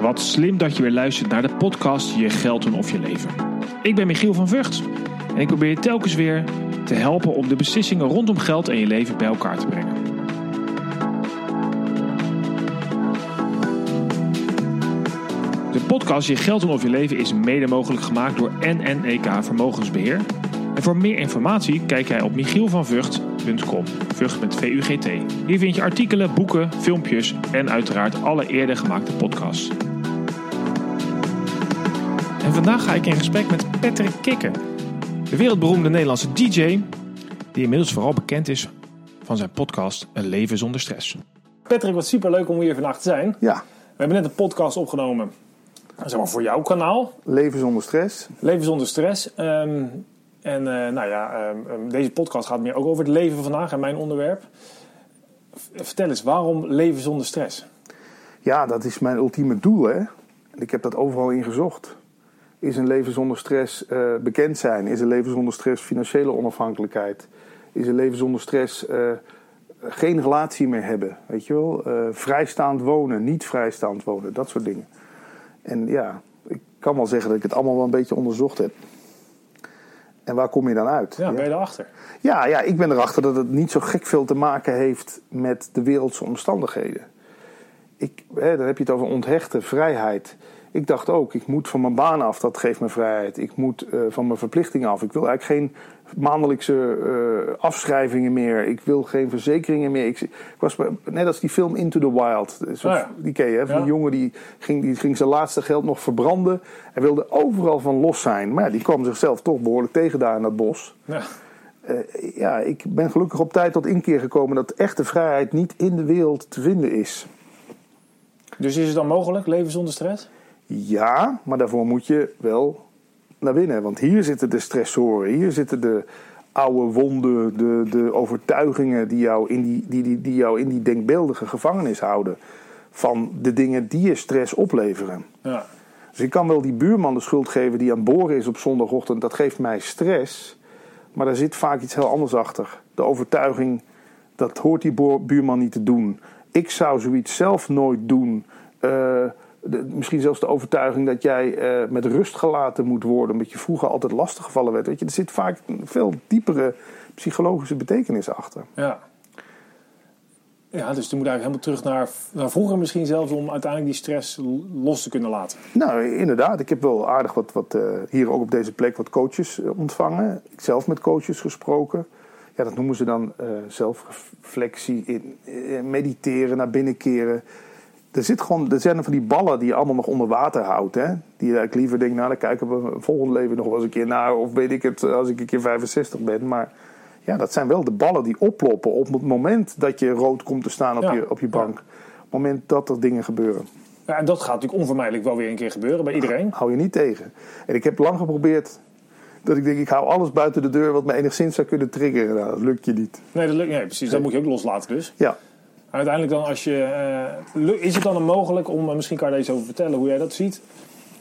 Wat slim dat je weer luistert naar de podcast Je Geld doen of Je Leven. Ik ben Michiel van Vught en ik probeer je telkens weer te helpen om de beslissingen rondom geld en je leven bij elkaar te brengen. De podcast Je Geld doen of Je Leven is mede mogelijk gemaakt door NNEK Vermogensbeheer. En voor meer informatie kijk jij op michielvanvugt.com. Vught met V-U-G-T. Hier vind je artikelen, boeken, filmpjes en uiteraard alle eerder gemaakte podcasts. En vandaag ga ik in gesprek met Patrick Kikker. De wereldberoemde Nederlandse DJ, die inmiddels vooral bekend is van zijn podcast Een Leven Zonder Stress. Patrick, wat super leuk om hier vandaag te zijn. Ja, We hebben net een podcast opgenomen zeg maar, voor jouw kanaal. leven zonder stress. Leven zonder stress. Ehm, en eh, nou ja, ehm, ehm, deze podcast gaat meer ook over het leven vandaag en mijn onderwerp. Vertel eens, waarom leven zonder stress? Ja, dat is mijn ultieme doel, hè. Ik heb dat overal in gezocht. Is een leven zonder stress eh, bekend zijn? Is een leven zonder stress financiële onafhankelijkheid? Is een leven zonder stress eh, geen relatie meer hebben? Weet je wel? Vrijstaand wonen, niet vrijstaand wonen, dat soort dingen. En ja, ik kan wel zeggen dat ik het allemaal wel een beetje onderzocht heb. En waar kom je dan uit? Ja, ben je erachter? Ja, ja, ik ben erachter dat het niet zo gek veel te maken heeft met de wereldse omstandigheden. Ik, hè, dan heb je het over onthechte vrijheid. Ik dacht ook, ik moet van mijn baan af, dat geeft me vrijheid. Ik moet eh, van mijn verplichtingen af. Ik wil eigenlijk geen maandelijkse eh, afschrijvingen meer. Ik wil geen verzekeringen meer. Ik, ik was net als die film Into the Wild. Zo- Oh ja. Die ken je, hè? Van Ja. die jongen die ging, die ging zijn laatste geld nog verbranden. Hij wilde overal van los zijn. Maar ja, die kwam zichzelf toch behoorlijk tegen daar in dat bos. Ja. Eh, ja, ik ben gelukkig op tijd tot inkeer gekomen dat echte vrijheid niet in de wereld te vinden is. Dus is het dan mogelijk, leven zonder stress? Ja, maar daarvoor moet je wel naar binnen. Want hier zitten de stressoren, hier zitten de oude wonden, de, de overtuigingen die jou, in die, die, die, die jou in die denkbeeldige gevangenis houden. Van de dingen die je stress opleveren. Ja. Dus ik kan wel die buurman de schuld geven die aan het boren is op zondagochtend. Dat geeft mij stress. Maar daar zit vaak iets heel anders achter. De overtuiging, dat hoort die buurman niet te doen. Ik zou zoiets zelf nooit doen. Eh, de- misschien zelfs de overtuiging dat jij eh, met rust gelaten moet worden. Omdat je vroeger altijd lastiggevallen werd. Weet je, er zit vaak een veel diepere psychologische betekenis achter. Ja. Ja, dus toen moet eigenlijk helemaal terug naar, naar vroeger misschien zelfs... om uiteindelijk die stress los te kunnen laten. Nou, inderdaad. Ik heb wel aardig wat, wat eh, hier ook op deze plek wat coaches eh, ontvangen. Ik zelf met coaches gesproken. Ja, dat noemen ze dan zelfreflectie, in, mediteren, naar binnen keren. Er, zit gewoon, er zijn van die ballen die je allemaal nog onder water houdt. Hè? Die je eigenlijk liever denkt, nou, daar kijken we volgend leven nog wel eens een keer naar. Of weet ik het, als ik een keer 65 ben. Maar ja, dat zijn wel de ballen die oploppen op het moment dat je rood komt te staan op, Ja. je, op je bank. Op het moment dat er dingen gebeuren. Ja, en dat gaat natuurlijk onvermijdelijk wel weer een keer gebeuren bij iedereen. hou je niet tegen. En ik heb lang geprobeerd dat ik denk, ik hou alles buiten de deur wat me enigszins zou kunnen triggeren. Nou, dat lukt je niet. Nee, dat lukt, nee precies. Dat moet je ook loslaten dus. Ja, Uiteindelijk dan als je... eh, is het dan mogelijk om... eh, Misschien kan je daar iets over vertellen hoe jij dat ziet.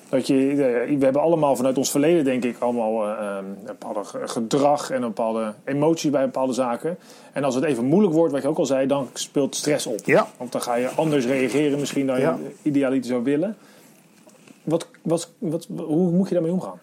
Dat je, eh, we hebben allemaal vanuit ons verleden denk ik allemaal eh, eh, een bepaalde ge- gedrag en een bepaalde emotie bij bepaalde zaken. En als het even moeilijk wordt, wat je ook al zei, dan speelt stress op. Ja. Want dan ga je anders reageren misschien dan Ja. je idealiter zou willen. Wat, wat, wat, hoe moet je daarmee omgaan?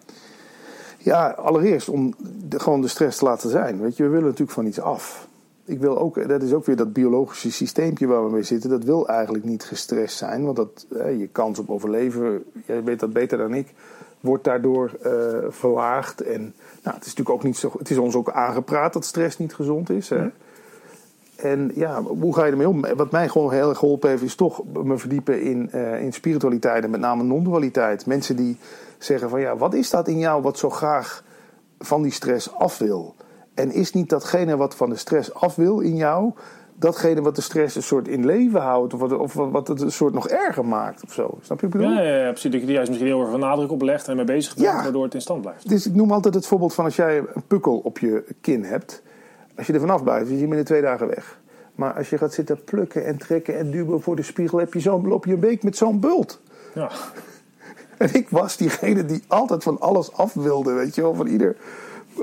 ja allereerst om de, gewoon de stress te laten zijn. Weet je, we willen natuurlijk van iets af. Ik wil ook, dat is ook weer dat biologische systeempje waar we mee zitten. Dat wil eigenlijk niet gestrest zijn. Want dat, eh, je kans op overleven, jij weet dat beter dan ik, wordt daardoor eh, verlaagd. En nou, het is natuurlijk ook niet zo. Het is ons ook aangepraat dat stress niet gezond is. Hè? En ja, hoe ga je ermee om? Wat mij gewoon heel erg geholpen heeft, is toch me verdiepen in, eh, in spiritualiteit en met name non-dualiteit. Mensen die zeggen van ja, wat is dat in jou wat zo graag van die stress af wil? En is niet datgene wat van de stress af wil in jou, datgene wat de stress een soort in leven houdt, of wat, of wat het een soort nog erger maakt of zo? Snap je wat ik bedoel? Ja, ja, ja, precies. Dat je er juist misschien heel erg veel nadruk op legt en mee bezig bent, Ja. waardoor het in stand blijft. Dus ik noem altijd het voorbeeld van als jij een pukkel op je kin hebt. Als je er vanaf blijft, is je binnen twee dagen weg. Maar als je gaat zitten plukken en trekken en duwen voor de spiegel, heb je zo'n, loop je een week met zo'n bult. Ja. En ik was diegene die altijd van alles af wilde, weet je wel, van ieder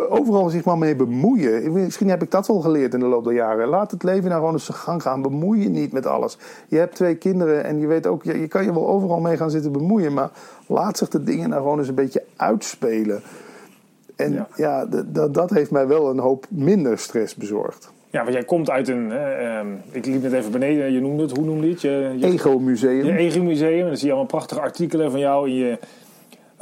overal zich maar mee bemoeien. Misschien heb ik dat wel geleerd in de loop der jaren. Laat het leven nou gewoon eens zijn gang gaan. Bemoei je niet met alles. Je hebt twee kinderen en je weet ook, je, je kan je wel overal mee gaan zitten bemoeien. Maar laat zich de dingen nou gewoon eens een beetje uitspelen. En ja, Ja. dat, dat heeft mij wel een hoop minder stress bezorgd. Ja, want jij komt uit een... eh, ehm, ik liep net even beneden, je noemde het, hoe noemde je het? Je, je, Ego-museum. je ego-museum. En dan zie je allemaal prachtige artikelen van jou. En je,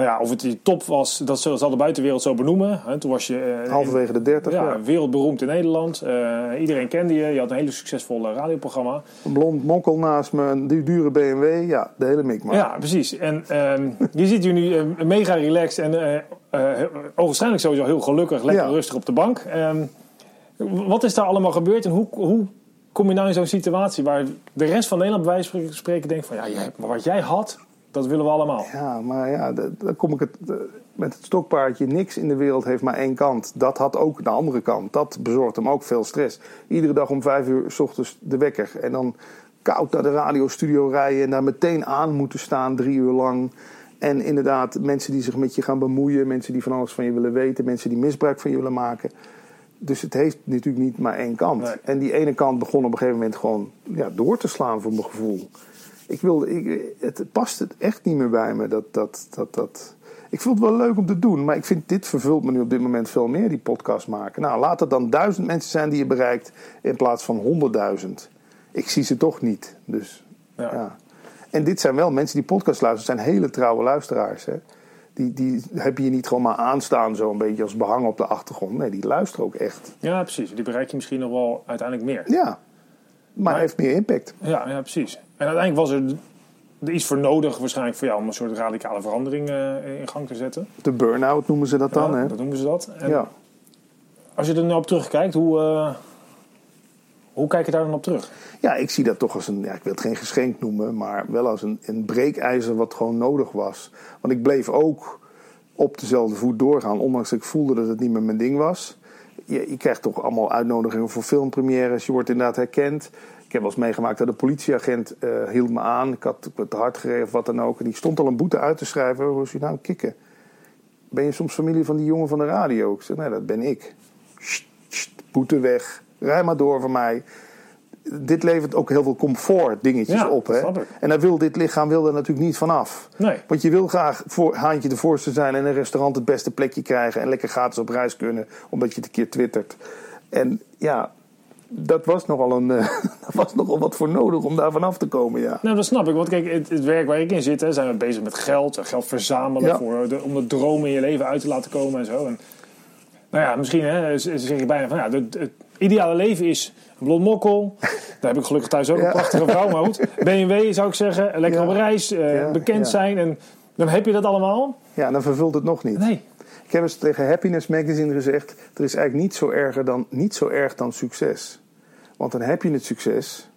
ja, of het je top was, dat zal de buitenwereld zo benoemen. Hè, toen was je eh, Halverwege de 30 ja, wereldberoemd in Nederland. Eh, iedereen kende je. Je had een hele succesvolle radioprogramma. Een blond mokkel naast me, een du- dure BMW. Ja, de hele mikmak. Ja, precies. En ehm, je ziet je nu eh, mega relaxed en ogenschijnlijk sowieso heel gelukkig, lekker Ja. rustig op de bank. Ehm, wat is daar allemaal gebeurd en hoe, hoe kom je nou in zo'n situatie waar de rest van Nederland bij wijze van spreken denkt van ja, jij, wat jij had, dat willen we allemaal. Ja, maar ja, da- dan kom ik het, met het stokpaardje. Niks in de wereld heeft maar één kant. Dat had ook de andere kant. Dat bezorgt hem ook veel stress. Iedere dag om vijf uur s ochtends de wekker. En dan koud naar de radiostudio rijden. En daar meteen aan moeten staan, drie uur lang. En inderdaad, mensen die zich met je gaan bemoeien. Mensen die van alles van je willen weten. Mensen die misbruik van je willen maken. Dus het heeft natuurlijk niet maar één kant. Nee. En die ene kant begon op een gegeven moment gewoon ja, door te slaan voor mijn gevoel. Ik wilde, ik, het past het echt niet meer bij me. Dat, dat, dat, dat. Ik vond het wel leuk om te doen, maar ik vind dit vervult me nu op dit moment veel meer, die podcast maken. Nou, laat het dan duizend mensen zijn die je bereikt in plaats van honderdduizend. Ik zie ze toch niet. Dus, Ja. ja. En dit zijn wel mensen die podcast luisteren, zijn hele trouwe luisteraars. Hè? Die, die heb je niet gewoon maar aanstaan, zo een beetje als behang op de achtergrond. Nee, die luisteren ook echt. Ja, precies. Die bereik je misschien nog wel uiteindelijk meer. Ja, maar, Maar- heeft meer impact. Ja, ja, precies. En uiteindelijk was er, er iets voor nodig waarschijnlijk voor jou om een soort radicale verandering eh, in gang te zetten. De burn-out noemen ze dat dan. Ja, hè? dat noemen ze dat. En Ja. Als je er nou op terugkijkt, hoe, eh, hoe kijk je daar dan op terug? Ja, ik zie dat toch als een, ja, ik wil het geen geschenk noemen, maar wel als een, een breekijzer wat gewoon nodig was. Want ik bleef ook op dezelfde voet doorgaan, ondanks dat ik voelde dat het niet meer mijn ding was. Je, je krijgt toch allemaal uitnodigingen voor filmpremières, je wordt inderdaad herkend. Ik heb wel eens meegemaakt dat een politieagent eh, hield me aan. Ik had te hard gereden of wat dan ook. En die stond al een boete uit te schrijven. Hoe is je nou kikken? Ben je soms familie van die jongen van de radio? Ik zeg, nee, dat ben ik. Sst, sst, boete weg. Rij maar door van mij dit levert ook heel veel comfort dingetjes Ja, op. Hè? En daar wil dit lichaam wil er natuurlijk niet vanaf. Nee. Want je wil graag voor, haantje de voorste zijn en in een restaurant het beste plekje krijgen en lekker gratis op reis kunnen, omdat je het een keer twittert. En ja, dat was nogal, een, daar was nogal wat voor nodig om daar vanaf te komen. Ja. Nou, dat snap ik. Want kijk, het, het werk waar ik in zit, hè, zijn we bezig met geld. Geld verzamelen Ja. voor de, om de dromen in je leven uit te laten komen en zo. En, nou ja, misschien hè, zeg je bijna van ja, het, het ideale leven is een blond mokkel. Daar heb ik gelukkig thuis ook een prachtige vrouw. Maar goed, BMW zou ik zeggen. Lekker Ja. op reis, eh, bekend zijn. En dan heb je dat allemaal. ja, dan vervult het nog niet. Nee. Ik heb eens tegen Happiness Magazine gezegd: er is eigenlijk niet zo, erger dan, niet zo erg dan succes. Want dan heb je het succes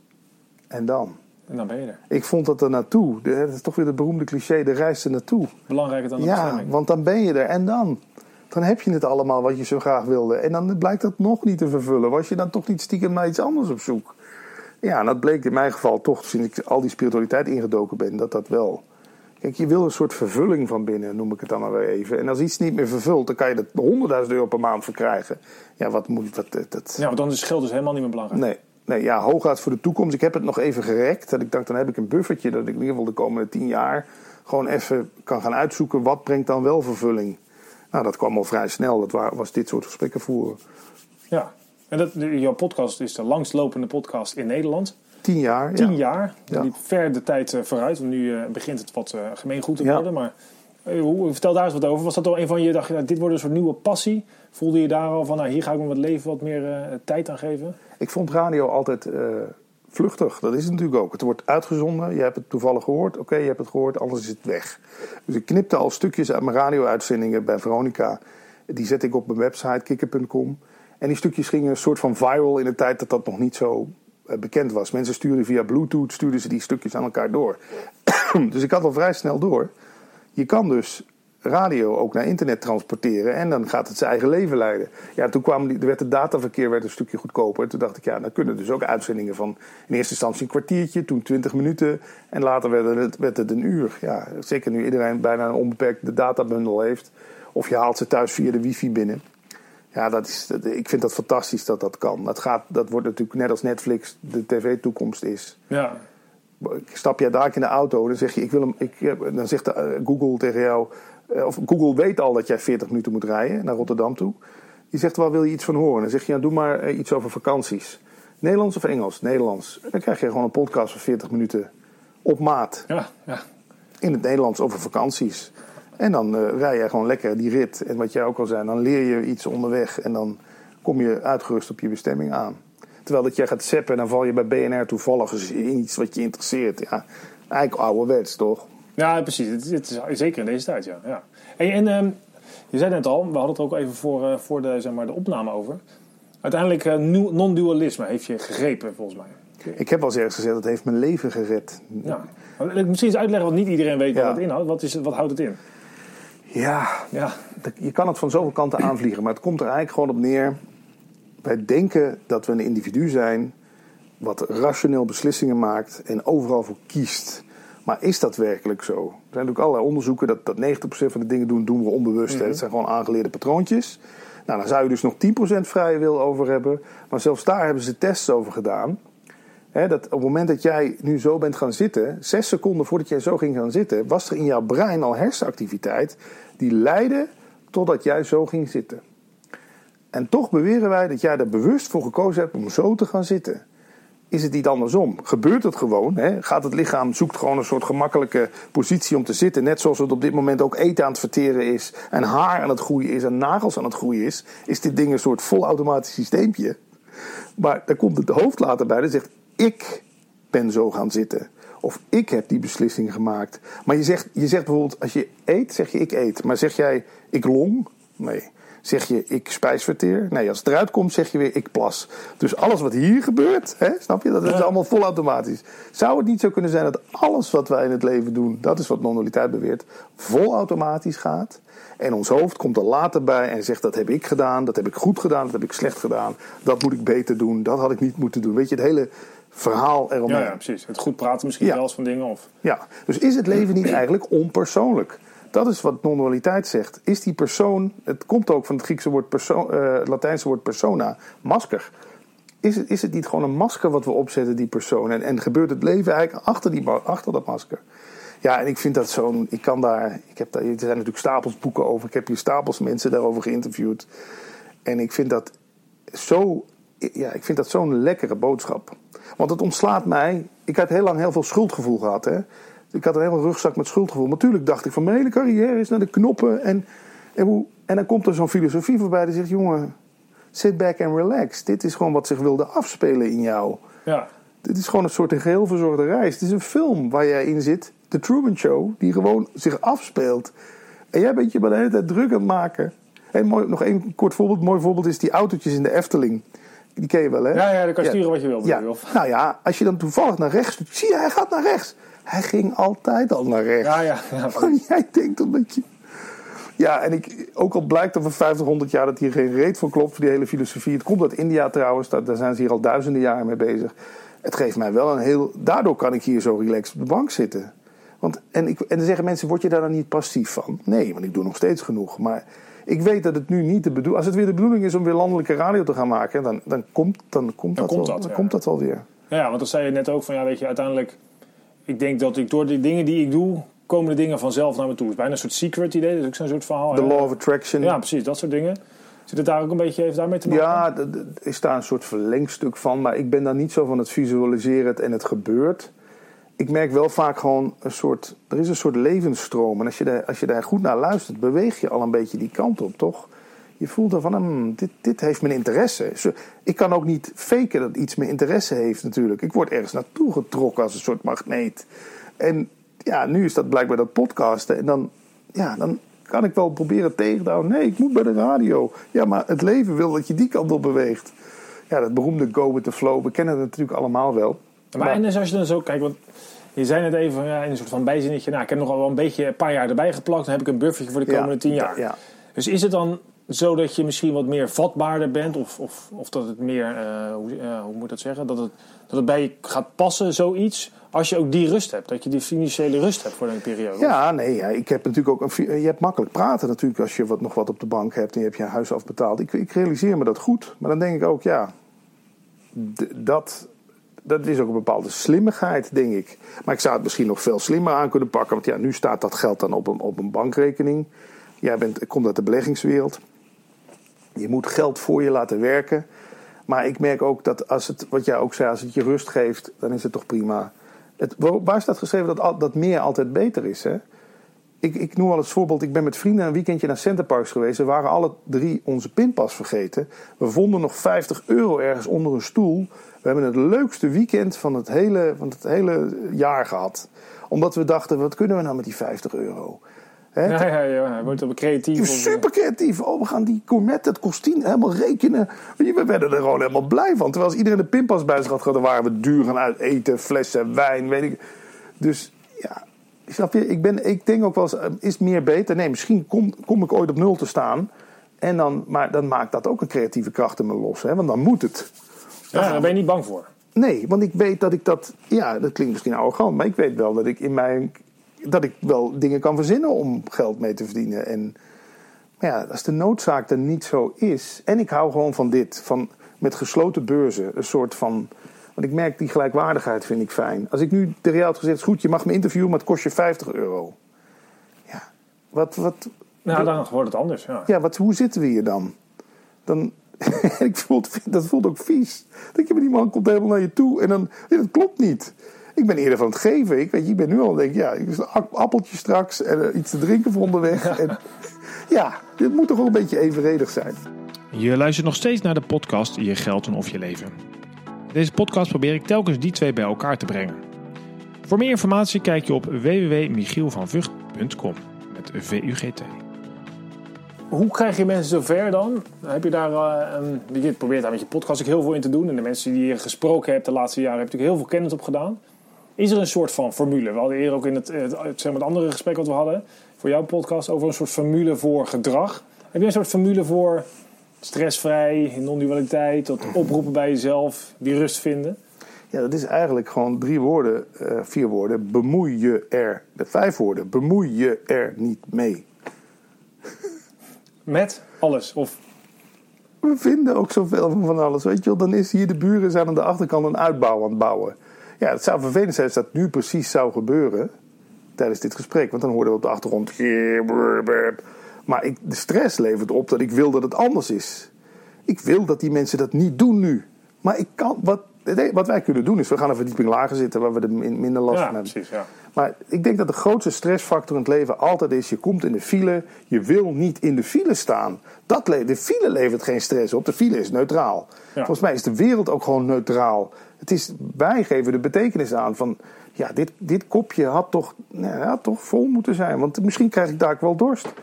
en dan. En dan ben je er. Ik vond dat er naartoe. Dat is toch weer het beroemde cliché: de reis er naartoe. Belangrijker dan de Ja, bestemming. want dan ben je er en dan. Dan heb je het allemaal wat je zo graag wilde. En dan blijkt dat nog niet te vervullen. Was je dan toch niet stiekem naar iets anders op zoek? Ja, en dat bleek in mijn geval toch, sinds ik al die spiritualiteit ingedoken ben, dat dat wel. Kijk, je wil een soort vervulling van binnen, noem ik het dan maar weer even. En als iets niet meer vervult, dan kan je dat 100.000 euro per maand verkrijgen. Ja, wat moet dat? dat, dat Ja, want dan is geld dus helemaal niet meer belangrijk. Nee, nee, ja, hooguit voor de toekomst. Ik heb het nog even gerekt. Dat ik dacht, dan heb ik een buffertje dat ik in ieder geval de komende tien jaar gewoon even kan gaan uitzoeken. Wat brengt dan wel vervulling? Nou, dat kwam al vrij snel. Dat wa- was dit soort gesprekken voeren. Ja. En dat, jouw podcast is de langstlopende podcast in Nederland. Tien jaar. Tien ja. jaar. Ja. liep ver de tijd eh, vooruit. Want nu eh, begint het wat eh, gemeengoed te worden. Maar hoe, vertel daar eens wat over. Was dat al een van je, dacht je, nou, dit wordt een soort nieuwe passie? Voelde je daar al van, nou, hier ga ik me wat leven wat meer tijd aan geven? Ik vond radio altijd vluchtig. Dat is het natuurlijk ook. Het wordt uitgezonden. Je hebt het toevallig gehoord. Oké, je hebt het gehoord. Anders is het weg. Dus ik knipte al stukjes uit mijn radio-uitzendingen bij Veronica. Die zette ik op mijn website, kikker.com. En die stukjes gingen een soort van viral in de tijd dat dat nog niet zo bekend was. Mensen stuurden via Bluetooth stuurden ze die stukjes aan elkaar door. dus ik had al vrij snel door. Je kan dus radio ook naar internet transporteren en dan gaat het zijn eigen leven leiden. Ja, toen kwam die, er werd het dataverkeer werd een stukje goedkoper. Toen dacht ik, ja, dan kunnen dus ook uitzendingen van in eerste instantie een kwartiertje, toen 20 minuten en later werd het, werd het een uur. Ja, zeker nu iedereen bijna een onbeperkte databundel heeft. Of je haalt ze thuis via de wifi binnen. Ja, dat is, dat- ik vind dat fantastisch dat dat kan. Dat, gaat, dat wordt natuurlijk net als Netflix de tv-toekomst is. Ja, Stap jij daar in de auto, dan zeg je, ik wil hem, ik, dan zegt eh, Google tegen jou, eh, of Google weet al dat jij 40 minuten moet rijden naar Rotterdam toe. Die zegt, waar wil je iets van horen? Dan zeg je, ja, doe maar eh, iets over vakanties. Nederlands of Engels? Nederlands. Dan krijg je gewoon een podcast van 40 minuten op maat ja, ja. in het Nederlands over vakanties. En dan eh, rij je gewoon lekker die rit. En wat jij ook al zei, dan leer je iets onderweg. En dan kom je uitgerust op je bestemming aan. Terwijl dat jij gaat zappen en dan val je bij BNR toevallig in iets wat je interesseert. Ja, eigenlijk ouderwets, toch? Ja, precies. Het, het is zeker in deze tijd, ja. ja. En, en ehm, je zei net al, we hadden het ook even voor, eh, voor de, zeg maar, de opname over. Uiteindelijk, eh, non-dualisme heeft je gegrepen, volgens mij. Ik heb wel eens ergens gezegd, dat heeft mijn leven gered. Ja. Misschien eens uitleggen, want niet iedereen weet wat Ja. het inhoudt. Wat, is, wat houdt het in? Ja, Ja, je kan het van zoveel kanten aanvliegen. Maar het komt er eigenlijk gewoon op neer. Wij denken dat we een individu zijn wat rationeel beslissingen maakt en overal voor kiest. Maar is dat werkelijk zo? Er zijn natuurlijk allerlei onderzoeken dat, dat 90% van de dingen doen, doen we onbewust. Het zijn gewoon aangeleerde patroontjes. Nou, dan zou je dus nog 10% vrije wil over hebben. Maar zelfs daar hebben ze tests over gedaan. Dat op het moment dat jij nu zo bent gaan zitten, zes seconden voordat jij zo ging gaan zitten, was er in jouw brein al hersenactiviteit die leidde totdat jij zo ging zitten. En toch beweren wij dat jij er bewust voor gekozen hebt om zo te gaan zitten. Is het niet andersom? Gebeurt het gewoon? Gaat het lichaam zoekt gewoon een soort gemakkelijke positie om te zitten, net zoals het op dit moment ook eten aan het verteren is, en haar aan het groeien is, en nagels aan het groeien is, is dit ding een soort volautomatisch systeempje. Maar dan komt het hoofd later bij. Dan zegt: Ik ben zo gaan zitten. Of ik heb die beslissing gemaakt. Maar je zegt, je zegt bijvoorbeeld: Als je eet, zeg je ik eet. Maar zeg jij ik long? Nee. Zeg je ik spijsverteer? Nee, als het eruit komt, zeg je weer ik plas. Dus alles wat hier gebeurt, hè, snap je? Dat is Ja. allemaal volautomatisch. Zou het niet zo kunnen zijn dat alles wat wij in het leven doen, dat is wat non-dualiteit beweert, volautomatisch gaat? En ons hoofd komt er later bij en zegt: Dat heb ik gedaan, dat heb ik goed gedaan, dat heb ik slecht gedaan, dat moet ik beter doen, dat had ik niet moeten doen. Weet je, het hele verhaal eromheen. ja, ja, precies. Het goed praten misschien Ja. wel eens van dingen. Of... Ja, dus is het leven niet eigenlijk onpersoonlijk? Dat is wat non-dualiteit zegt. Is die persoon, het komt ook van het Griekse woord persoon, eh, het Latijnse woord persona, masker. Is het, is het niet gewoon een masker wat we opzetten, die persoon? En, en gebeurt het leven eigenlijk achter, die, achter dat masker? Ja, en ik vind dat zo'n. Ik kan daar. Ik heb daar. Er zijn natuurlijk stapels boeken over. Ik heb hier stapels mensen daarover geïnterviewd. En ik vind dat zo. Ja, ik vind dat zo'n lekkere boodschap. Want het ontslaat mij. Ik had heel lang heel veel schuldgevoel gehad. Hè? Ik had een hele rugzak met schuldgevoel. Natuurlijk dacht ik van mijn hele carrière is naar de knoppen. En, en, hoe, en dan komt er zo'n filosofie voorbij die zegt: jongen, sit back and relax. Dit is gewoon wat zich wilde afspelen in jou. Ja. Dit is gewoon een soort een geheel verzorgde reis. Het is een film waar jij in zit. The Truman Show. Die gewoon zich afspeelt. En jij bent je maar de hele tijd druk aan het maken. En mooi, nog één kort voorbeeld. Mooi voorbeeld is die autootjes in de Efteling. Die ken je wel, hè? Ja, ja, dan kan je sturen wat je wil. Ja, of- nou ja, als je dan toevallig naar rechts doet, zie je, hij gaat naar rechts. Hij ging altijd al naar rechts. ja, ja. ja. Maar jij denkt omdat je. Ja, en ik, ook al blijkt over 50, 100 jaar dat hier geen reet van klopt voor die hele filosofie. Het komt uit India trouwens, daar, daar zijn ze hier al duizenden jaren mee bezig. Het geeft mij wel een heel. Daardoor kan ik hier zo relaxed op de bank zitten. Want, en, ik, en dan zeggen mensen: word je daar dan niet passief van? Nee, want ik doe nog steeds genoeg. Maar ik weet dat het nu niet de bedoeling Als het weer de bedoeling is om weer landelijke radio te gaan maken, dan, dan, komt, dan, komt, Dan dat, komt wel, dat, dan ja. komt dat wel weer. Ja, want dan zei je net ook van ja, weet je, uiteindelijk. Ik denk dat ik door de dingen die ik doe, komen de dingen vanzelf naar me toe. Het is bijna een soort secret idee, dat is ook zo'n soort verhaal. The law of attraction. Ja, precies, dat soort dingen. Zit het daar ook een beetje, heeft daarmee te maken? Ja, d- is daar een soort verlengstuk van. Maar ik ben daar niet zo van het visualiseren en het gebeurt. Ik merk wel vaak gewoon een soort... Er is een soort levensstroom. En als je, daar, als je daar goed naar luistert, beweeg je al een beetje die kant op, toch? Je voelt dan van, hmm, dit, dit heeft mijn interesse. Ik kan ook niet faken dat iets mijn interesse heeft natuurlijk. Ik word ergens naartoe getrokken als een soort magneet. En ja, nu is dat blijkbaar dat podcasten. En dan, ja, dan kan ik wel proberen tegen te houden. Nee, ik moet bij de radio. Ja, maar het leven wil dat je die kant op beweegt. Ja, dat beroemde go with the flow. We kennen het natuurlijk allemaal wel. Maar en dus als je dan zo kijkt, want je zei net even ja, in een soort van bijzinnetje, nou, ik heb nog wel een beetje een paar jaar erbij geplakt, dan heb ik een buffertje voor de komende tien jaar. ja. Dus is het dan zodat je misschien wat meer vatbaarder bent? Of, of, of dat het meer, uh, hoe, uh, hoe moet dat zeggen? Dat het, dat het bij je gaat passen, zoiets. Als je ook die rust hebt, dat je die financiële rust hebt voor een periode. Ja, nee, ja, ik heb natuurlijk ook. Een, je hebt makkelijk praten natuurlijk als je wat, nog wat op de bank hebt en je hebt je huis afbetaald. Ik, ik realiseer me dat goed. Maar dan denk ik ook, ja, dat, dat is ook een bepaalde slimmigheid, denk ik. Maar ik zou het misschien nog veel slimmer aan kunnen pakken. Want ja, nu staat dat geld dan op een, op een bankrekening. Jij bent, komt uit de beleggingswereld. Je moet geld voor je laten werken. Maar ik merk ook dat als het, wat jij ook zei, als het je rust geeft, dan is het toch prima. Het, waar staat geschreven dat, dat meer altijd beter is? Hè? Ik, ik noem al het voorbeeld, ik ben met vrienden een weekendje naar Centerparks geweest. We waren alle drie onze pinpas vergeten. We vonden nog 50 euro ergens onder een stoel. We hebben het leukste weekend van het hele, van het hele jaar gehad. Omdat we dachten, wat kunnen we nou met die 50 euro? He? Ja, ja, ja, hij wordt op creatief. Super creatief. Oh, we gaan die gourmet, het kostien helemaal rekenen. We werden er gewoon helemaal blij van. Terwijl als iedereen de pinpas bij zich had gehad, dan waren we duur gaan uit eten, flessen, wijn, weet ik. Dus ja, snap je? Ik, ben, ik denk ook wel eens, eh, is meer beter? Nee, misschien kom, kom ik ooit op nul te staan. En dan, maar dan maakt dat ook een creatieve kracht in me los. Hè? Want dan moet het. Ja, daar ben je niet bang voor. Nee, want ik weet dat ik dat. Ja, dat klinkt misschien arrogant, maar ik weet wel dat ik in mijn dat ik wel dingen kan verzinnen om geld mee te verdienen. En maar ja, als de noodzaak er niet zo is. En ik hou gewoon van dit, van met gesloten beurzen, een soort van. Want ik merk die gelijkwaardigheid vind ik fijn. Als ik nu de real had gezegd, goed, je mag me interviewen, maar het kost je 50 euro. Ja, wat. wat nou, dan wordt het anders. Ja, ja wat, hoe zitten we hier dan? Dan, ik dat voelt ook vies. Dat je met die man komt helemaal naar je toe en dan. dat klopt niet. Ik ben eerder van het geven. Ik, weet je, ik ben nu al denk ja, ik een appeltje straks en uh, iets te drinken voor onderweg. Ja. En, ja, dit moet toch wel een beetje evenredig zijn. Je luistert nog steeds naar de podcast Je Geld en Of Je Leven. Deze podcast probeer ik telkens die twee bij elkaar te brengen. Voor meer informatie kijk je op www.michielvanvugt.com met VUGT. Hoe krijg je mensen zover dan? Heb je daar, uh, je probeert daar met je podcast ook heel veel in te doen. En de mensen die je gesproken hebt de laatste jaren, heb je natuurlijk heel veel kennis op gedaan. Is er een soort van formule? We hadden eerder ook in het, het, zeg maar het andere gesprek wat we hadden voor jouw podcast over een soort formule voor gedrag. Heb je een soort formule voor stressvrij, non-dualiteit, tot oproepen bij jezelf, die rust vinden? Ja, dat is eigenlijk gewoon drie woorden, uh, vier woorden. Bemoei je er, de vijf woorden, bemoei je er niet mee. Met alles? Of we vinden ook zoveel van alles. Weet je wel, dan is hier de buren zijn aan de achterkant een uitbouw aan het bouwen. Ja, het zou vervelend zijn als dat nu precies zou gebeuren tijdens dit gesprek. Want dan hoorden we op de achtergrond. Maar ik, de stress levert op dat ik wil dat het anders is. Ik wil dat die mensen dat niet doen nu. Maar ik kan, wat, wat wij kunnen doen is, we gaan een verdieping lager zitten waar we er minder last ja, van hebben. Precies, ja. Maar ik denk dat de grootste stressfactor in het leven altijd is: je komt in de file, je wil niet in de file staan. Dat de file levert geen stress op, de file is neutraal. Volgens mij is de wereld ook gewoon neutraal. Het is, wij geven de betekenis aan van, ja, dit, dit kopje had toch, nou, had toch vol moeten zijn. Want misschien krijg ik daar wel dorst.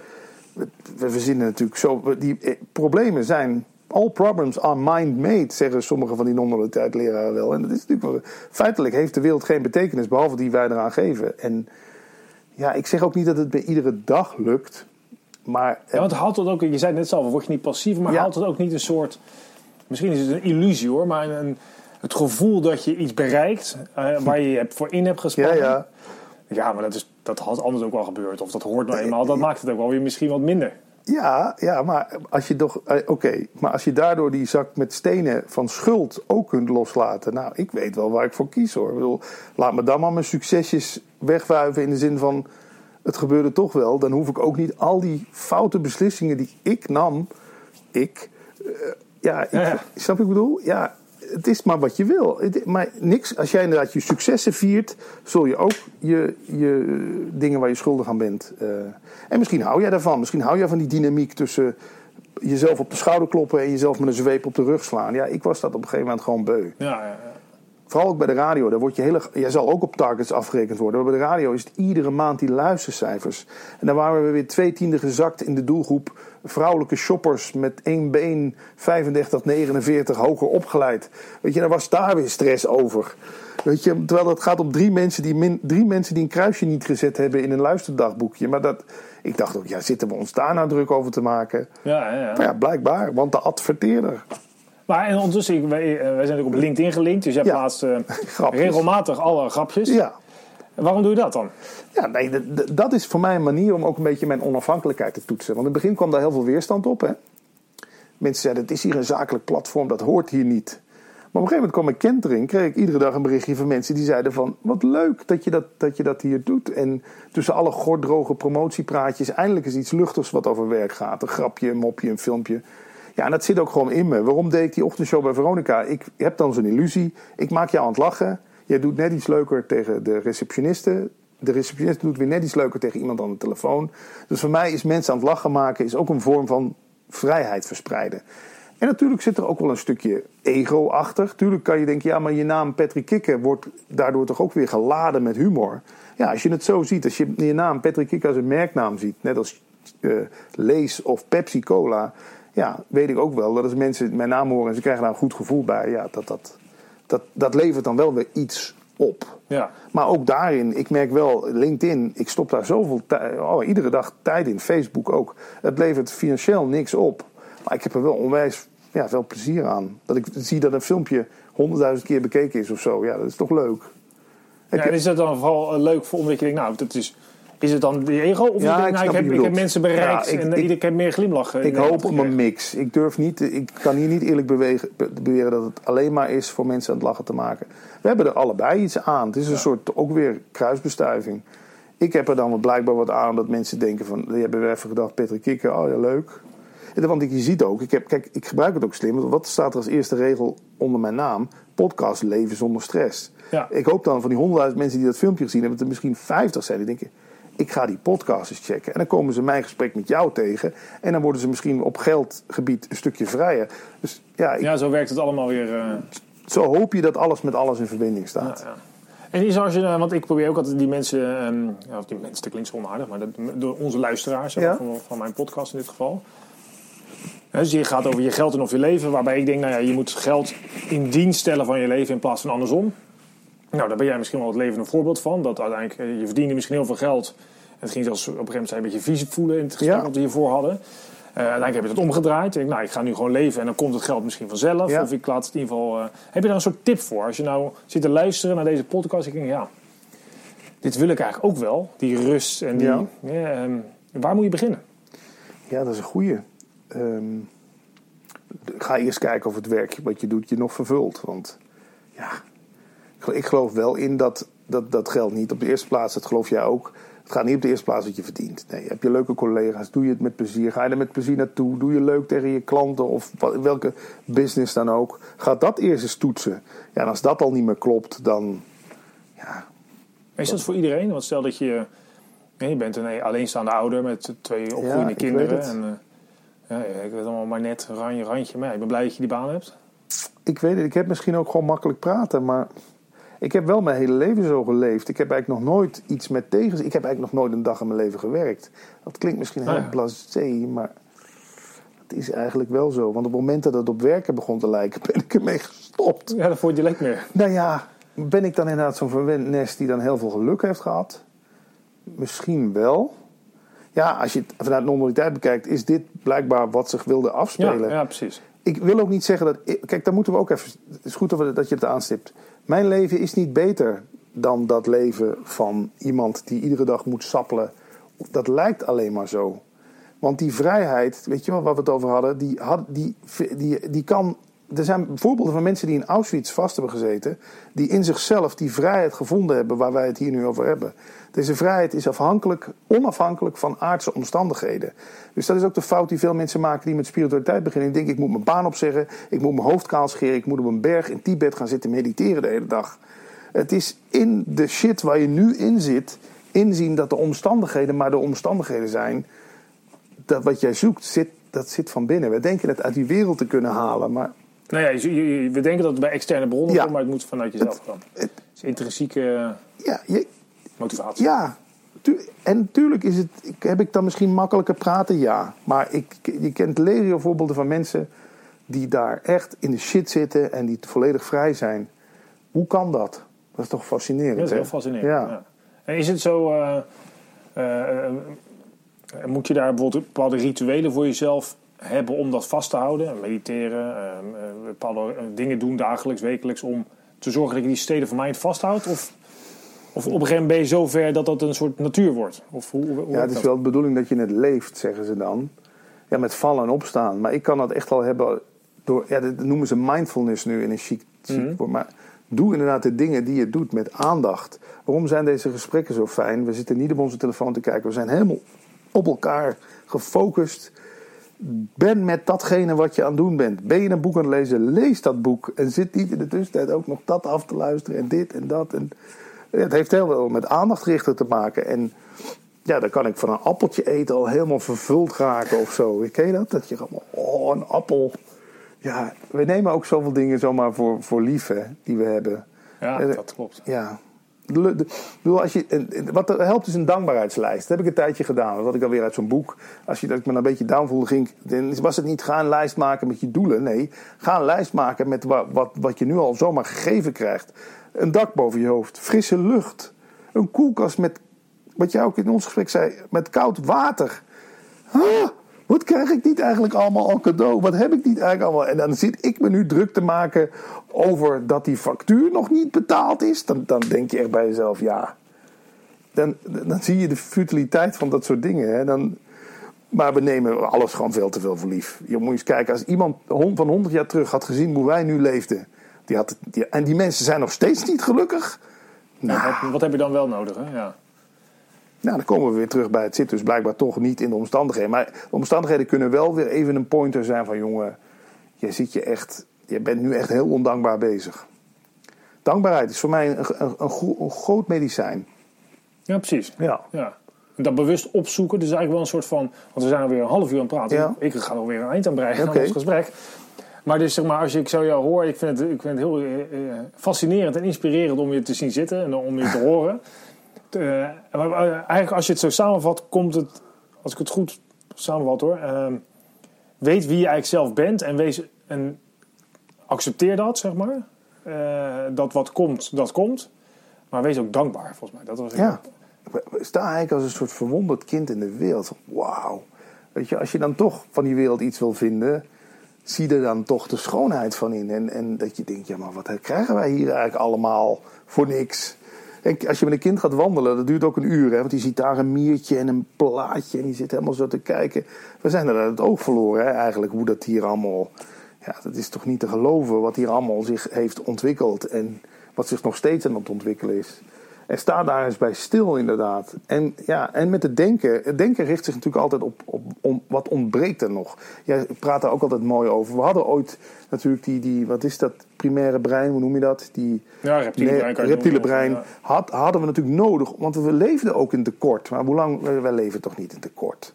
We verzinnen natuurlijk zo, die eh, problemen zijn All problems are mind-made, zeggen sommige van die non-dualiteit wel. En dat is natuurlijk feitelijk heeft de wereld geen betekenis, behalve die wij eraan geven. En ja, ik zeg ook niet dat het bij iedere dag lukt. Maar, ja, want haalt het ook, je zei net zelf, word je niet passief, maar ja. haalt het ook niet een soort, misschien is het een illusie hoor, maar een, het gevoel dat je iets bereikt uh, waar je voor in hebt gespannen. Ja, ja. ja maar dat, is, dat had anders ook wel gebeurd. Of dat hoort nou eenmaal, dat maakt het ook wel weer misschien wat minder. Ja, ja, maar als je toch. Eh, Oké, maar als je daardoor die zak met stenen van schuld ook kunt loslaten. Nou, ik weet wel waar ik voor kies hoor. Ik bedoel, laat me dan maar mijn succesjes wegwuiven in de zin van. Het gebeurde toch wel. Dan hoef ik ook niet al die foute beslissingen die ik nam. Ik. Uh, ja, ik, ja, snap ik bedoel? Ja, het is maar wat je wil. Maar niks, als jij inderdaad je successen viert, zul je ook je, je dingen waar je schuldig aan bent. Uh, en misschien hou jij daarvan. Misschien hou jij van die dynamiek tussen jezelf op de schouder kloppen en jezelf met een zweep op de rug slaan. Ja, ik was dat op een gegeven moment gewoon beu. Ja, ja, ja. Vooral ook bij de radio, daar word je hele, jij zal ook op targets afgerekend worden. Maar bij de radio is het iedere maand die luistercijfers. En dan waren we weer twee tienden gezakt in de doelgroep vrouwelijke shoppers met één been 35, 49 hoger opgeleid. Weet je, daar was daar weer stress over. Weet je, terwijl het gaat om drie mensen, die min, drie mensen die een kruisje niet gezet hebben in een luisterdagboekje. Maar dat, ik dacht ook, ja, zitten we ons daar nou druk over te maken? Ja, ja, ja. Maar ja, blijkbaar, want de adverteerder. Maar en ondertussen, wij, eh, wij zijn ook op LinkedIn gelinkt. Dus jij Ja. plaatst eh, regelmatig alle grapjes. Ja, Waarom doe je dat dan? Ja, nee, dat is voor mij een manier om ook een beetje mijn onafhankelijkheid te toetsen. Want in het begin kwam daar heel veel weerstand op. Hè? Mensen zeiden, het is hier een zakelijk platform, dat hoort hier niet. Maar op een gegeven moment kwam ik kentering, kreeg ik iedere dag een berichtje van mensen die zeiden van... wat leuk dat je dat, dat, je dat hier doet. En tussen alle gordroge promotiepraatjes eindelijk is iets luchtigs wat over werk gaat. Een grapje, een mopje, een filmpje. Ja, en dat zit ook gewoon in me. Waarom deed ik die ochtendshow bij Veronica? Ik heb dan zo'n illusie. Ik maak jou aan het lachen. Jij doet net iets leuker tegen de receptioniste. De receptioniste doet weer net iets leuker tegen iemand aan de telefoon. Dus voor mij is mensen aan het lachen maken is ook een vorm van vrijheid verspreiden. En natuurlijk zit er ook wel een stukje ego achter. Tuurlijk kan je denken, ja, maar je naam Patrick Kikker wordt daardoor toch ook weer geladen met humor. Ja, als je het zo ziet, als je je naam Patrick Kikker als een merknaam ziet, net als eh Lees of Pepsi Cola, ja, weet ik ook wel dat als mensen mijn naam horen en ze krijgen daar een goed gevoel bij, ja, dat, dat, dat, dat levert dan wel weer iets op. Ja. Maar ook daarin, ik merk wel, LinkedIn, ik stop daar zoveel tijd, oh, iedere dag tijd in, Facebook ook. Het levert financieel niks op. Maar ik heb er wel onwijs ja, veel plezier aan. Dat ik zie dat een filmpje honderdduizend keer bekeken is of zo. Ja, dat is toch leuk. Ja, en is dat dan vooral eh, leuk voor omdat je denkt, nou, dat is, is het dan die ego? Of Ja, ik nou, ik, heb, ik heb mensen bereikt Ja, ik- en heb meer glimlachen. in Ik hoop op een mix. Ik durf niet, ik kan hier niet eerlijk bewegen, beweren dat het alleen maar is voor mensen aan het lachen te maken. We hebben er allebei iets aan. Het is een soort ook weer kruisbestuiving. Ik heb er dan blijkbaar wat aan dat mensen denken van, die hebben we even gedacht, Patrick Kikker, oh ja leuk. Want ik- je ziet ook, ik, heb, kijk, ik gebruik het ook slim. Want wat staat er als eerste regel onder mijn naam? Podcast leven zonder stress. Ja. Ik hoop dan van die honderdduizend mensen die dat filmpje gezien hebben, dat er misschien vijftig zijn die denken, ik ga die podcast eens checken. En dan komen ze mijn gesprek met jou tegen. En dan worden ze misschien op geldgebied een stukje vrijer. Dus ja, ik- Ja, zo werkt het allemaal weer. eh, zo hoop je dat alles met alles in verbinding staat. ja. En is als je, eh, want ik probeer ook altijd die mensen, ehm, ja, of die mensen, dat klinkt zo onaardig, maar dat, door onze luisteraars Ja. van, van mijn podcast in dit geval. Dus je gaat over je geld en of je leven, waarbij ik denk, nou ja, je moet geld in dienst stellen van je leven in plaats van andersom. Nou, daar ben jij misschien wel het levende voorbeeld van. Dat uiteindelijk, eh, je verdiende misschien heel veel geld. Het ging zelfs op een gegeven moment zijn een beetje vies voelen in het gesprek Ja. dat we hiervoor hadden. Eh, uiteindelijk heb je het omgedraaid. Ik, nou, ik ga nu gewoon leven en dan komt het geld misschien vanzelf. Ja. Of ik laat het in ieder geval. eh, heb je daar een soort tip voor? Als je nou zit te luisteren naar deze podcast, ik denk ja, dit wil ik eigenlijk ook wel. Die rust en die. Ja. Ehm, waar moet je beginnen? Ja, dat is een goeie. Ehm, ga eerst kijken of het werk wat je doet je nog vervult. Want ja, ik geloof wel in dat, dat dat geld niet op de eerste plaats, dat geloof jij ook. Het gaat niet op de eerste plaats wat je verdient. Nee, heb je leuke collega's, doe je het met plezier. Ga je er met plezier naartoe, doe je leuk tegen je klanten of welke business dan ook. Ga dat eerst eens toetsen. Ja, en als dat al niet meer klopt, dan ja, Is dat voor iedereen? Want stel dat je. je bent een alleenstaande ouder met twee opgroeiende ik weet kinderen. het. En, eh, ja, ik weet allemaal maar net randje, randje. Maar ja, ik ben blij dat je die baan hebt. Ik weet het, ik heb misschien ook gewoon makkelijk praten, maar ik heb wel mijn hele leven zo geleefd. Ik heb eigenlijk nog nooit iets met tegens. Ik heb eigenlijk nog nooit een dag in mijn leven gewerkt. Dat klinkt misschien heel Ah, ja. blasé, maar het is eigenlijk wel zo. Want op het moment dat het op werken begon te lijken, ben ik ermee gestopt. Ja, dat vond je direct meer. Nou ja, ben ik dan inderdaad zo'n verwend nest die dan heel veel geluk heeft gehad? Misschien wel. Ja, als je het vanuit normaliteit bekijkt, is dit blijkbaar wat zich wilde Ja, afspelen ja, precies. ik wil ook niet zeggen dat. Kijk, daar moeten we ook even. Het is goed dat we- dat je het aanstipt. Mijn leven is niet beter dan dat leven van iemand die iedere dag moet sappelen. Dat lijkt alleen maar zo. Want die vrijheid, weet je wel waar we het over hadden, die, had, die, die, die kan. Er zijn voorbeelden van mensen die in Auschwitz vast hebben gezeten, die in zichzelf die vrijheid gevonden hebben waar wij het hier nu over hebben. Deze vrijheid is afhankelijk, onafhankelijk van aardse omstandigheden. Dus dat is ook de fout die veel mensen maken die met spiritualiteit beginnen. Die denken, ik moet mijn baan opzeggen, ik moet mijn hoofd kaal scheren, ik moet op een berg in Tibet gaan zitten mediteren de hele dag. Het is in de shit waar je nu in zit, inzien dat de omstandigheden maar de omstandigheden zijn. Dat wat jij zoekt, zit, dat zit van binnen. We denken het uit die wereld te kunnen halen, maar Nou ja, we denken dat het bij externe bronnen Ja. komt, maar het moet vanuit jezelf komen. het- is intrinsieke eh, ja, je, motivatie. Ja, tu- en natuurlijk is het, heb ik dan misschien makkelijker praten, ja. Maar ik, je kent legio voorbeelden van mensen die daar echt in de shit zitten en die volledig vrij zijn. Hoe kan dat? Dat is toch fascinerend? Dat is hè? heel fascinerend. Ja. Ja. En is het zo... eh, eh, moet je daar bijvoorbeeld bepaalde rituelen voor jezelf hebben om dat vast te houden? Mediteren, eh, eh, bepaalde eh, dingen doen dagelijks, wekelijks... om te zorgen dat je die steden van mind vasthoudt? Of, of op een gegeven moment ben je zo ver dat dat een soort natuur wordt? Of hoe, hoe Ja, het is dat? wel de bedoeling dat je het leeft, zeggen ze dan. Ja, met vallen en opstaan. Maar ik kan dat echt al hebben door... Ja, dat noemen ze mindfulness nu in een chic, chic Mhm. woord. Maar doe inderdaad de dingen die je doet met aandacht. Waarom zijn deze gesprekken zo fijn? We zitten niet op onze telefoon te kijken. We zijn helemaal op elkaar gefocust. Ben met datgene wat je aan het doen bent. Ben je een boek aan het lezen, lees dat boek. En zit niet in de tussentijd ook nog dat af te luisteren en dit en dat. En het heeft heel veel met aandacht richten te maken. En ja, dan kan ik van een appeltje eten al helemaal vervuld raken of zo. Ken je dat? Dat je gewoon, oh, een appel. Ja, we nemen ook zoveel dingen zomaar voor, voor lief, hè, die we hebben. Ja, Eh, dat klopt. Ja. Als je, wat helpt is een dankbaarheidslijst. Dat heb ik een tijdje gedaan. Dat had ik alweer uit zo'n boek. Als je, dat ik me een beetje down voelde, ging, dan was het niet ga een lijst maken met je doelen. Nee, ga een lijst maken met wat, wat, wat je nu al zomaar gegeven krijgt. Een dak boven je hoofd, frisse lucht. Een koelkast met, wat jij ook in ons gesprek zei, met koud water. Ah, wat krijg ik niet eigenlijk allemaal al cadeau? Wat heb ik niet eigenlijk allemaal? En dan zit ik me nu druk te maken over dat die factuur nog niet betaald is. Dan, dan denk je echt bij jezelf, ja. Dan, dan zie je de futiliteit van dat soort dingen. Hè? Dan, maar we nemen alles gewoon veel te veel voor lief. Je moet eens kijken, als iemand van 100 jaar terug had gezien hoe wij nu leefden. Die had, die- en die mensen zijn nog steeds niet gelukkig. Nou, Wat, wat heb je dan wel nodig? Hè? Ja. Nou, dan komen we weer terug bij het zit dus blijkbaar toch niet in de omstandigheden. Maar de omstandigheden kunnen wel weer even een pointer zijn van jongen, je ziet je echt, je bent nu echt heel ondankbaar bezig. Dankbaarheid is voor mij een, een, een, gro- een groot medicijn. ja, precies. Ja. Ja. Dat bewust opzoeken, dus eigenlijk wel een soort van. Want we zijn alweer een half uur aan het praten. Ja. Ik ga nog weer een eind aan breien Oké. aan ons gesprek. Maar dus zeg maar, als je, ik zo jou hoor, ik vind het, ik vind het heel eh, eh, fascinerend en inspirerend om je te zien zitten en om je te horen. Eh, eigenlijk als je het zo samenvat, komt het, als ik het goed samenvat hoor, ehm, weet wie je eigenlijk zelf bent en, wees, en accepteer dat, zeg maar. Eh, dat wat komt, dat komt. Maar wees ook dankbaar, volgens mij. Dat was Ja. We staan eigenlijk als een soort verwonderd kind in de wereld. Wauw. Weet je, als je dan toch van die wereld iets wil vinden, zie er dan toch de schoonheid van in. En, en dat je denkt, ja, maar wat krijgen wij hier eigenlijk allemaal voor niks? En als je met een kind gaat wandelen, dat duurt ook een uur. Hè, want die ziet daar een miertje en een plaatje. En die zit helemaal zo te kijken. We zijn er uit het oog verloren, hè, eigenlijk, hoe dat hier allemaal... Ja, dat is toch niet te geloven wat hier allemaal zich heeft ontwikkeld. En wat zich nog steeds aan het ontwikkelen is. En sta daar eens bij stil, inderdaad. En, ja, en met het denken. Het denken richt zich natuurlijk altijd op, op om, wat ontbreekt er nog. Jij praat daar ook altijd mooi over. We hadden ooit natuurlijk die, die wat is dat, primaire brein, hoe noem je dat? Die, Ja, reptiele brein reptiele brein ja. had, hadden we natuurlijk nodig. Want we leefden ook in tekort. Maar hoe lang, wij leven toch niet in tekort?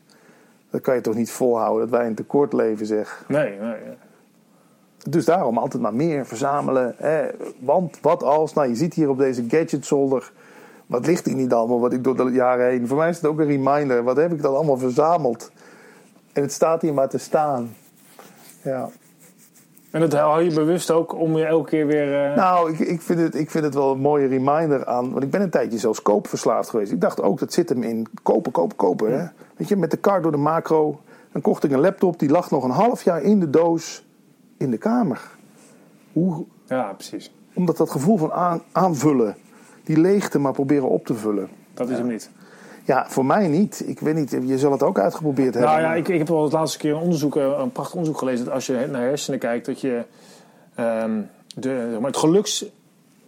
Dat kan je toch niet volhouden, dat wij in tekort leven, zeg. Nee, nee. ja. Dus daarom altijd maar meer verzamelen. Hè. Want wat als, nou je ziet hier op deze gadgetzolder, wat ligt hier niet allemaal, wat ik door de jaren heen. Voor mij is het ook een reminder, wat heb ik dan allemaal verzameld? En het staat hier maar te staan. Ja. En dat hou je bewust ook om je elke keer weer... eh, Nou, ik, ik, vind het, ik vind het wel een mooie reminder aan. Want ik ben een tijdje zelfs koopverslaafd geweest. Ik dacht ook, dat zit hem in kopen, kopen, kopen. Hè? Weet je, met de kar door de macro. Dan kocht ik een laptop, die lag nog een half jaar in de doos in de kamer. Hoe, ja, precies. Omdat dat gevoel van aan, aanvullen, die leegte maar proberen op te vullen. Dat is hem niet. Ja, voor mij niet. Ik weet niet, je zal het ook uitgeprobeerd hebben. Nou ja, ik, ik heb wel het laatste keer een onderzoek, eh, een prachtig onderzoek gelezen. Dat als je naar hersenen kijkt, dat je ehm, de, zeg maar, het geluks,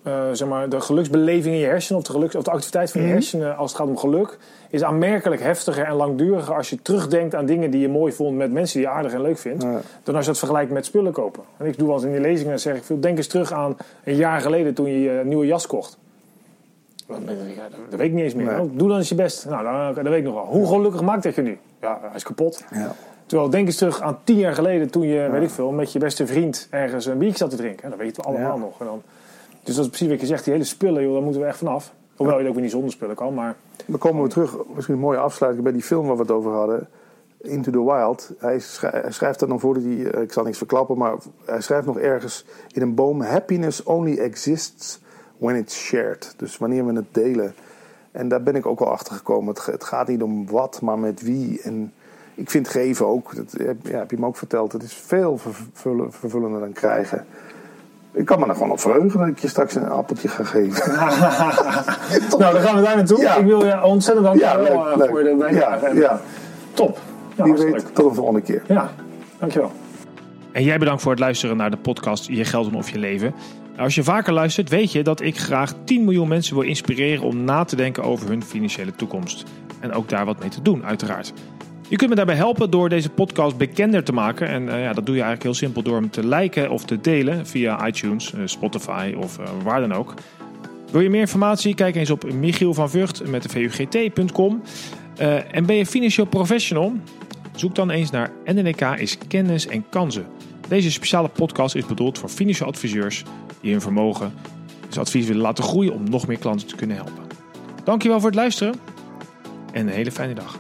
eh, zeg maar, de geluksbeleving in je hersenen, of de, geluks, of de activiteit van je hersenen als het gaat om geluk, is aanmerkelijk heftiger en langduriger als je terugdenkt aan dingen die je mooi vond met mensen die je aardig en leuk vindt, Ja. dan als je dat vergelijkt met spullen kopen. En ik doe wel eens in die lezingen, zeg ik veel, denk eens terug aan een jaar geleden toen je je nieuwe jas kocht. Dat, ja, dat weet ik niet eens meer. Nee. Nou, doe dan eens je best. Nou, dan, dat weet ik nog wel. Hoe gelukkig maakt dat je nu? Ja, hij is kapot. Ja. Terwijl, denk eens terug aan tien jaar geleden toen je, weet ik veel, met je beste vriend ergens een biertje zat te drinken. Dat weten we allemaal Ja. nog. En dan, dus dat is precies wat je zegt, die hele spullen, joh, daar moeten we echt vanaf. Hoewel je het ook weer niet zonder spullen kan, maar Dan komen we terug, misschien een mooie afsluiting bij die film waar we het over hadden. Into the Wild. Hij, schrij- hij schrijft er nog voor, dat hij, eh, ik zal niks verklappen, maar hij schrijft nog ergens in een boom: Happiness only exists when it's shared. Dus wanneer we het delen. En daar ben ik ook wel achter gekomen. Het, het gaat niet om wat, maar met wie. En ik vind geven ook, dat ja, heb je me ook verteld, het is veel vervullender dan krijgen. Ik kan me er gewoon op verheugen dat ik je straks een appeltje ga geven. nou, dan gaan we daar naartoe. Ik wil je ontzettend danken ja, eh, voor de bijdrage. Ja, Top. Ja, Wie weet, tot de volgende keer. Ja, dankjewel. En jij bedankt voor het luisteren naar de podcast Je Geld of Je Leven. Als je vaker luistert, weet je dat ik graag 10 miljoen mensen wil inspireren om na te denken over hun financiële toekomst. En ook daar wat mee te doen, uiteraard. Je kunt me daarbij helpen door deze podcast bekender te maken. En uh, ja, dat doe je eigenlijk heel simpel door hem te liken of te delen via iTunes, uh, Spotify of uh, waar dan ook. Wil je meer informatie? Kijk eens op Michiel van Vught met de vugt.com. en ben je financieel professional? Zoek dan eens naar NNK is kennis en kansen. Deze speciale podcast is bedoeld voor financiële adviseurs die hun vermogen, dus advies willen laten groeien om nog meer klanten te kunnen helpen. Dankjewel voor het luisteren en een hele fijne dag.